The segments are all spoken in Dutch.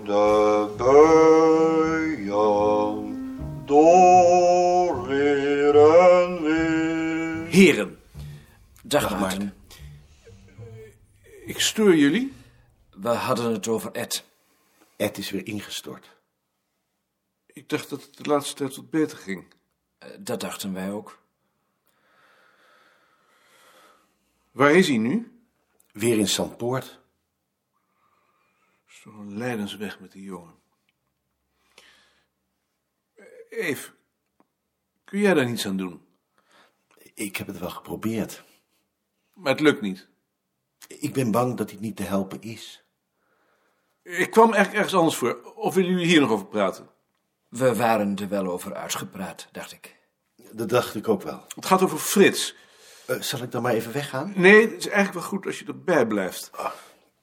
de buien, door weer. Heren, dag Ik stuur jullie. We hadden het over Ed. Ed is weer ingestort. Ik dacht dat het de laatste tijd wat beter ging. Eh, dat dachten wij ook. Waar is hij nu? Weer in Sandpoort een lijdensweg met die jongen. Eve, kun jij daar niets aan doen? Ik heb het wel geprobeerd. Maar het lukt niet. Ik ben bang dat hij niet te helpen is. Ik kwam eigenlijk ergens anders voor. Of willen jullie hier nog over praten? We waren er wel over uitgepraat, dacht ik. Dat dacht ik ook wel. Het gaat over Frits. Eh, zal ik dan maar even weggaan? Nee, het is eigenlijk wel goed als je erbij blijft.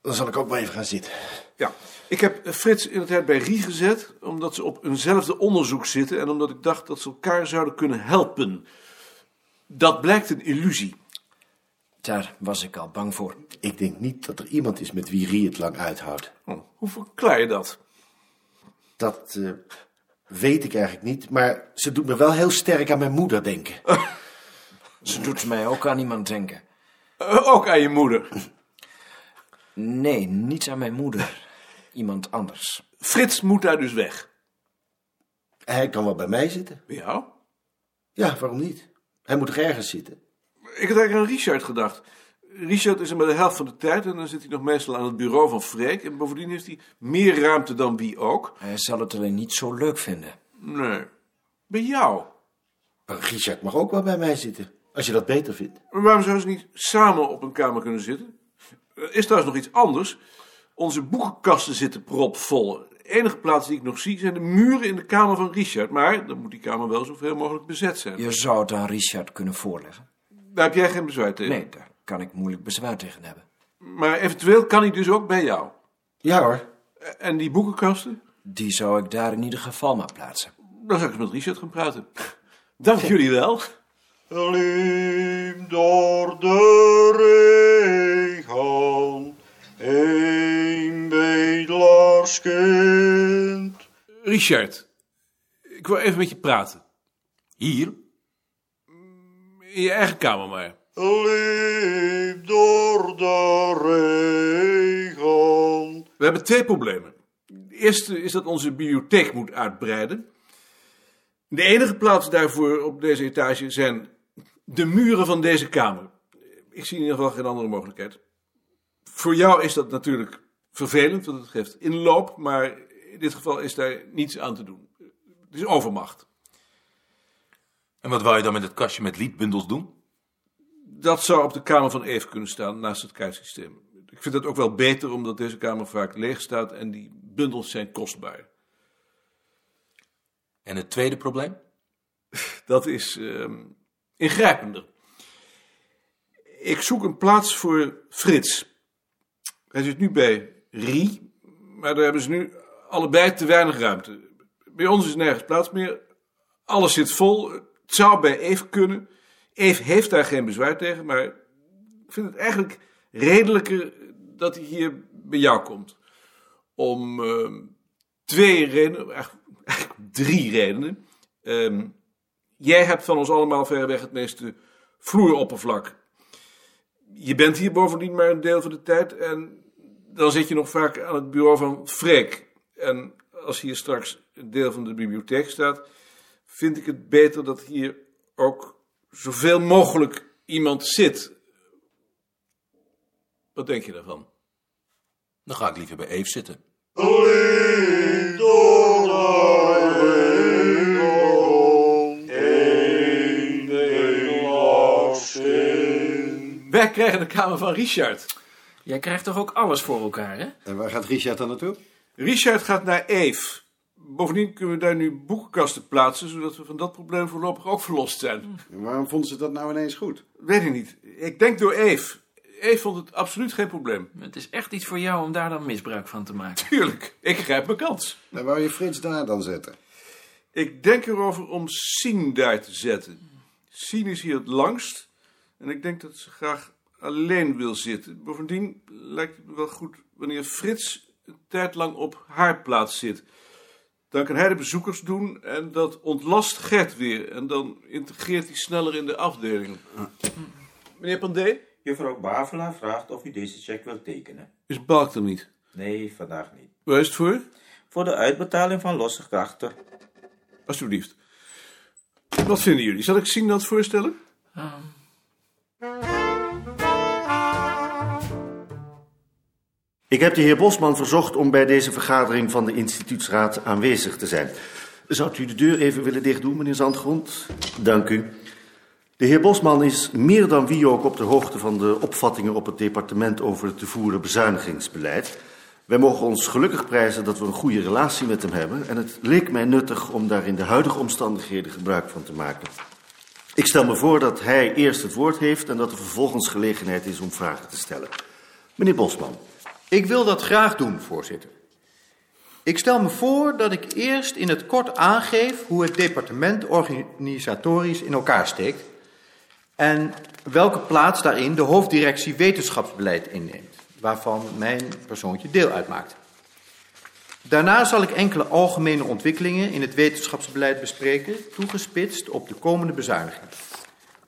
Dan zal ik ook maar even gaan zitten. Ja, ik heb eh, Frits in het tijd bij Rie gezet, omdat ze op eenzelfde onderzoek zitten en omdat ik dacht dat ze elkaar zouden kunnen helpen. Dat blijkt een illusie. Daar was ik al bang voor. Ik denk niet dat er iemand is met wie Rie het lang uithoudt. Oh, hoe verklaar je dat? Dat eh, weet ik eigenlijk niet, maar ze doet me wel heel sterk aan mijn moeder denken. Ze doet mij ook aan iemand denken. Eh, ook aan je moeder. Nee, niet aan mijn moeder. Iemand anders. Frits moet daar dus weg. Hij kan wel bij mij zitten. Bij jou? Ja, waarom niet? Hij moet toch ergens zitten? Ik had eigenlijk aan Richard gedacht. Richard is er maar de helft van de tijd en dan zit hij nog meestal aan het bureau van Freek. En bovendien heeft hij meer ruimte dan wie ook. Hij zal het alleen niet zo leuk vinden. Nee. Bij jou? Richard mag ook wel bij mij zitten, als je dat beter vindt. Maar waarom zouden ze niet samen op een kamer kunnen zitten? Er is trouwens nog iets anders. Onze boekenkasten zitten propvol. De enige plaats die ik nog zie zijn de muren in de kamer van Richard. Maar dan moet die kamer wel zoveel mogelijk bezet zijn. Je zou het aan Richard kunnen voorleggen. Daar heb jij geen bezwaar tegen. Nee, daar kan ik moeilijk bezwaar tegen hebben. Maar eventueel kan hij dus ook bij jou. Ja hoor. En die boekenkasten? Die zou ik daar in ieder geval maar plaatsen. Dan zou ik eens met Richard gaan praten. Dank jullie wel. Liep door de regen, een bedelaarskind. Richard, ik wil even met je praten. Hier? In je eigen kamer maar. Liep door de regen. We hebben twee problemen. De eerste is dat onze bibliotheek moet uitbreiden. De enige plaats daarvoor op deze etage zijn de muren van deze kamer. Ik zie in ieder geval geen andere mogelijkheid. Voor jou is dat natuurlijk vervelend, want het geeft inloop, maar in dit geval is daar niets aan te doen. Het is overmacht. En wat wou je dan met het kastje met liedbundels doen? Dat zou op de kamer van Eve kunnen staan, naast het kaartsysteem. Ik vind dat ook wel beter, omdat deze kamer vaak leeg staat en die bundels zijn kostbaar. En het tweede probleem? Dat is ehm, ingrijpender. Ik zoek een plaats voor Frits. Hij zit nu bij Rie, maar daar hebben ze nu allebei te weinig ruimte. Bij ons is nergens plaats meer. Alles zit vol. Het zou bij Eve kunnen. Eve heeft daar geen bezwaar tegen, maar ik vind het eigenlijk redelijker dat hij hier bij jou komt. Om ehm, twee redenen, eigenlijk, drie redenen. Ehm, jij hebt van ons allemaal verreweg het meeste vloeroppervlak. Je bent hier bovendien maar een deel van de tijd en dan zit je nog vaak aan het bureau van Freek. En als hier straks een deel van de bibliotheek staat, vind ik het beter dat hier ook zoveel mogelijk iemand zit. Wat denk je daarvan? Dan ga ik liever bij Eve zitten. Wij krijgen de kamer van Richard. Jij krijgt toch ook alles voor elkaar, hè? En waar gaat Richard dan naartoe? Richard gaat naar Eve. Bovendien kunnen we daar nu boekenkasten plaatsen, zodat we van dat probleem voorlopig ook verlost zijn. En waarom vonden ze dat nou ineens goed? Weet ik niet. Ik denk door Eve. Eve vond het absoluut geen probleem. Het is echt iets voor jou om daar dan misbruik van te maken. Tuurlijk, ik grijp mijn kans. Dan wou je Frits daar dan zetten. Ik denk erover om Sien daar te zetten. Sien is hier het langst. En ik denk dat ze graag alleen wil zitten. Bovendien lijkt het me wel goed wanneer Frits een tijd lang op haar plaats zit. Dan kan hij de bezoekers doen en dat ontlast Gert weer. En dan integreert hij sneller in de afdeling. Meneer Pandé, Juffrouw Bavela vraagt of u deze cheque wilt tekenen. is Balk er niet? Nee, vandaag niet. Waar is het voor? Voor de uitbetaling van losse krachten. Alsjeblieft. Wat vinden jullie? Zal ik zien dat voorstellen? Ik heb de heer Bosman verzocht om bij deze vergadering van de instituutsraad aanwezig te zijn. Zou u de deur even willen dichtdoen, meneer Zandgrond? Dank u. De heer Bosman is meer dan wie ook op de hoogte van de opvattingen op het departement over het te voeren bezuinigingsbeleid. Wij mogen ons gelukkig prijzen dat we een goede relatie met hem hebben en het leek mij nuttig om daar in de huidige omstandigheden gebruik van te maken. Ik stel me voor dat hij eerst het woord heeft en dat er vervolgens gelegenheid is om vragen te stellen. Meneer Bosman. Ik wil dat graag doen, voorzitter. Ik stel me voor dat ik eerst in het kort aangeef hoe het departement organisatorisch in elkaar steekt en welke plaats daarin de hoofddirectie wetenschapsbeleid inneemt, waarvan mijn persoontje deel uitmaakt. Daarna zal ik enkele algemene ontwikkelingen in het wetenschapsbeleid bespreken, toegespitst op de komende bezuinigingen.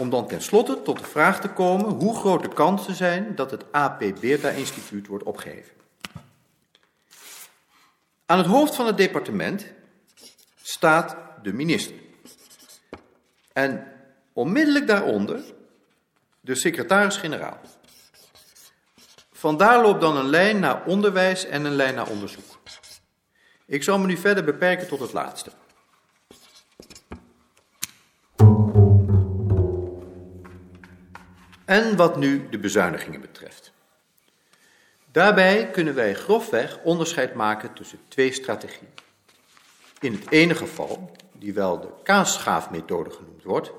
Om dan tenslotte tot de vraag te komen hoe groot de kansen zijn dat het AP Beerta Instituut wordt opgeheven. Aan het hoofd van het departement staat de minister. En onmiddellijk daaronder de secretaris-generaal. Vandaar loopt dan een lijn naar onderwijs en een lijn naar onderzoek. Ik zal me nu verder beperken tot het laatste. En wat nu de bezuinigingen betreft. Daarbij kunnen wij grofweg onderscheid maken tussen twee strategieën. In het ene geval, die wel de kaasschaafmethode genoemd wordt,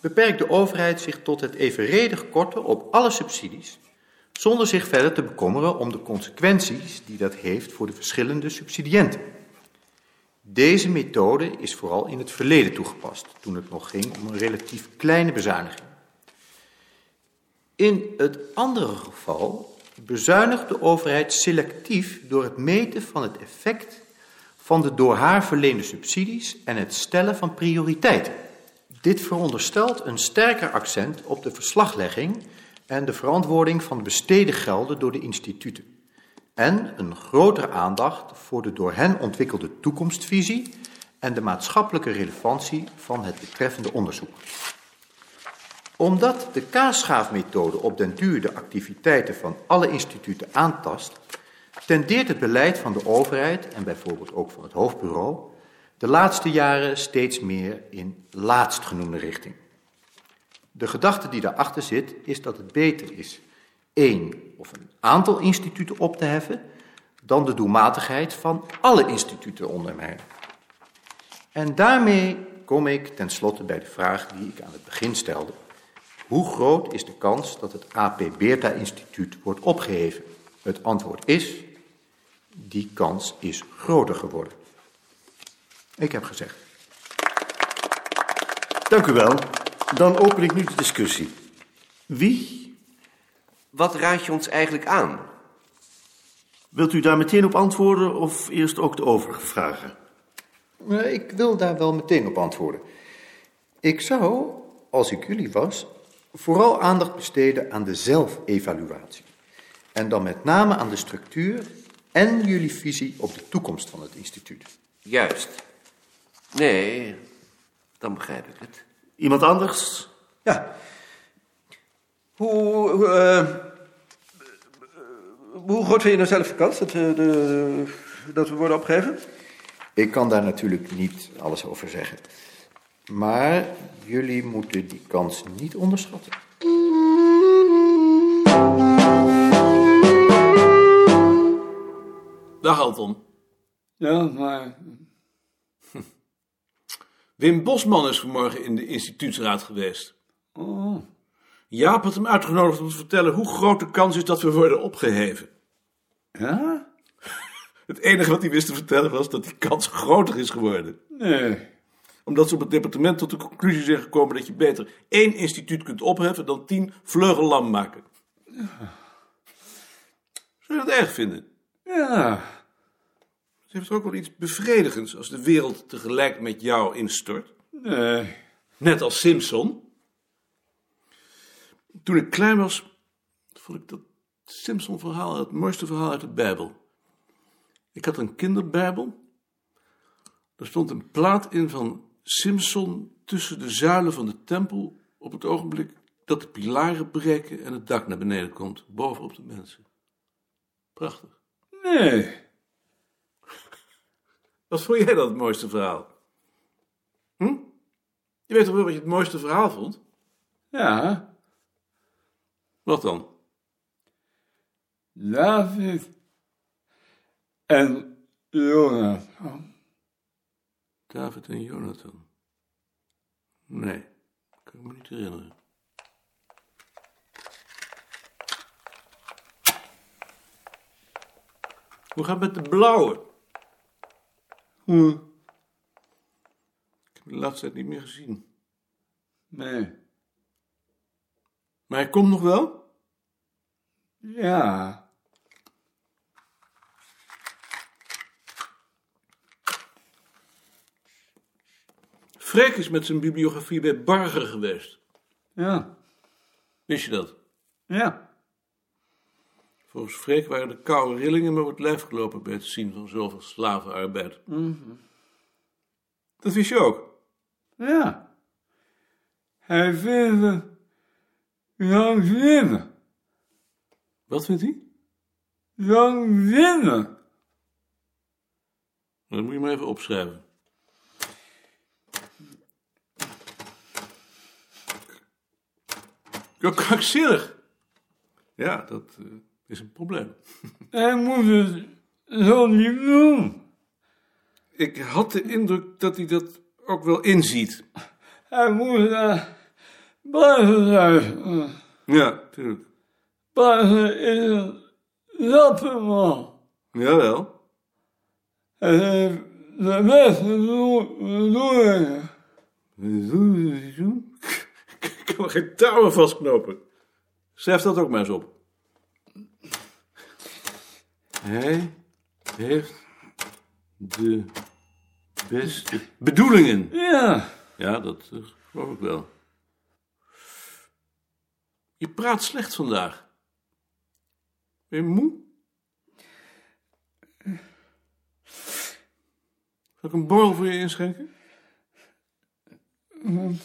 beperkt de overheid zich tot het evenredig korten op alle subsidies, zonder zich verder te bekommeren om de consequenties die dat heeft voor de verschillende subsidiënten. Deze methode is vooral in het verleden toegepast, toen het nog ging om een relatief kleine bezuiniging. In het andere geval bezuinigt de overheid selectief door het meten van het effect van de door haar verleende subsidies en het stellen van prioriteiten. Dit veronderstelt een sterker accent op de verslaglegging en de verantwoording van de besteden gelden door de instituten. En een grotere aandacht voor de door hen ontwikkelde toekomstvisie en de maatschappelijke relevantie van het betreffende onderzoek. Omdat de kaasschaafmethode op den duur de activiteiten van alle instituten aantast, tendeert het beleid van de overheid en bijvoorbeeld ook van het hoofdbureau de laatste jaren steeds meer in laatstgenoemde richting. De gedachte die daarachter zit is dat het beter is één of een aantal instituten op te heffen dan de doelmatigheid van alle instituten te ondermijnen. En daarmee kom ik tenslotte bij de vraag die ik aan het begin stelde. Hoe groot is de kans dat het AP Beerta Instituut wordt opgeheven? Het antwoord is, die kans is groter geworden. Ik heb gezegd. Dank u wel. Dan open ik nu de discussie. Wie? Wat raad je ons eigenlijk aan? Wilt u daar meteen op antwoorden of eerst ook de overige vragen? Eh, Ik wil daar wel meteen op antwoorden. Ik zou, als ik jullie was, vooral aandacht besteden aan de zelfevaluatie. En dan met name aan de structuur en jullie visie op de toekomst van het instituut. Juist. Nee, dan begrijp ik het. Iemand anders? Ja. Hoe, hoe, eh, hoe groot vind je nou zelf de kans dat, eh, de, dat we worden opgegeven? Ik kan daar natuurlijk niet alles over zeggen. Maar jullie moeten die kans niet onderschatten. Dag Anton. Ja, maar... Wim Bosman is vanmorgen in de instituutsraad geweest. Oh, Jaap had hem uitgenodigd om te vertellen hoe groot de kans is dat we worden opgeheven. ja? Het enige wat hij wist te vertellen was dat die kans groter is geworden. Nee. Omdat ze op het departement tot de conclusie zijn gekomen dat je beter één instituut kunt opheffen dan tien vleugellam maken. Zou je dat erg vinden? Ja. Het heeft ook wel iets bevredigends als de wereld tegelijk met jou instort. Nee. Net als Simpson. Toen ik klein was, vond ik dat Simpson-verhaal het mooiste verhaal uit de Bijbel. Ik had een kinderbijbel. Er stond een plaat in van Simpson tussen de zuilen van de tempel op het ogenblik dat de pilaren breken en het dak naar beneden komt, bovenop de mensen. Prachtig. Nee. Wat vond jij dan het mooiste verhaal? Hm? Je weet toch wel wat je het mooiste verhaal vond? Ja. Wat dan? David en Jonathan. David en Jonathan. Nee, kan ik me niet herinneren. Hoe gaat het met de blauwe? Hoe? Ik heb hem de laatste tijd niet meer gezien. Nee. Maar hij komt nog wel? Ja. Freek is met zijn bibliografie bij Barger geweest. Ja. Wist je dat? Ja. Volgens Freek waren de koude rillingen me op het lijf gelopen bij het zien van zoveel slavenarbeid. Dat wist je ook? Ja. Hij vindt het langzinnig. Wat vindt hij? Langzinnig. Dat moet je maar even opschrijven. Ja, krankzinnig. Ja, dat eh, is een probleem. Hij moet het zo niet doen. Ik had de indruk dat hij dat ook wel inziet. Hij moet naar buiten luisteren. Ja, tuurlijk. Buiten is een rappe man. Jawel. Hij heeft de beste bedoel- bedoelingen. Ik kan geen touwen vastknopen. Schrijf dat ook maar eens op. Hij heeft de beste bedoelingen. Ja. Ja, dat eh, geloof ik wel. Je praat slecht vandaag. Ben je moe? Zal ik een borrel voor je inschenken? Want